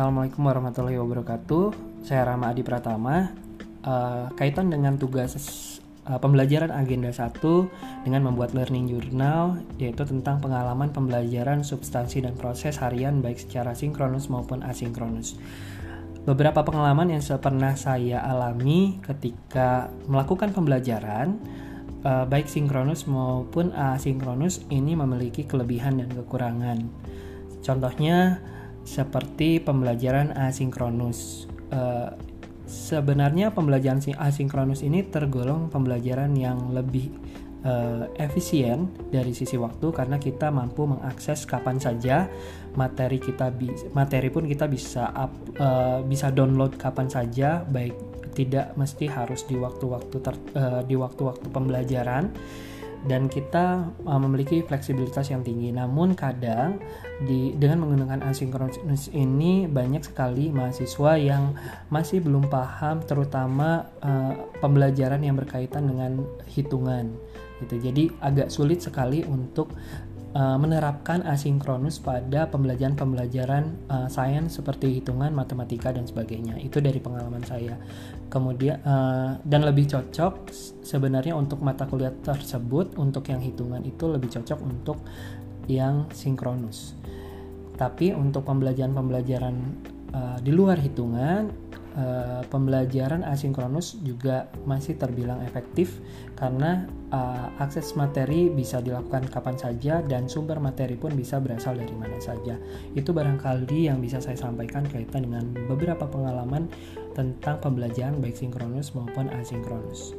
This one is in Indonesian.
Assalamualaikum warahmatullahi wabarakatuh. Saya Rama Adi Pratama. Uh, kaitan dengan tugas uh, pembelajaran agenda 1 dengan membuat learning journal yaitu tentang pengalaman pembelajaran substansi dan proses harian baik secara sinkronus maupun asinkronus. Beberapa pengalaman yang pernah saya alami ketika melakukan pembelajaran uh, baik sinkronus maupun asinkronus ini memiliki kelebihan dan kekurangan. Contohnya seperti pembelajaran asinkronus. Uh, sebenarnya pembelajaran asinkronus ini tergolong pembelajaran yang lebih uh, efisien dari sisi waktu karena kita mampu mengakses kapan saja materi kita materi pun kita bisa up, uh, bisa download kapan saja baik tidak mesti harus di waktu-waktu di waktu-waktu pembelajaran dan kita uh, memiliki fleksibilitas yang tinggi. Namun kadang di dengan menggunakan asinkronus ini banyak sekali mahasiswa yang masih belum paham terutama uh, pembelajaran yang berkaitan dengan hitungan gitu. Jadi agak sulit sekali untuk uh, menerapkan asinkronus pada pembelajaran-pembelajaran uh, sains seperti hitungan, matematika dan sebagainya. Itu dari pengalaman saya. Kemudian uh, dan lebih cocok sebenarnya untuk mata kuliah tersebut untuk yang hitungan itu lebih cocok untuk yang sinkronus. Tapi untuk pembelajaran-pembelajaran uh, di luar hitungan uh, pembelajaran asinkronus juga masih terbilang efektif karena uh, akses materi bisa dilakukan kapan saja dan sumber materi pun bisa berasal dari mana saja. Itu barangkali yang bisa saya sampaikan kaitan dengan beberapa pengalaman tentang pembelajaran baik sinkronus maupun asinkronus.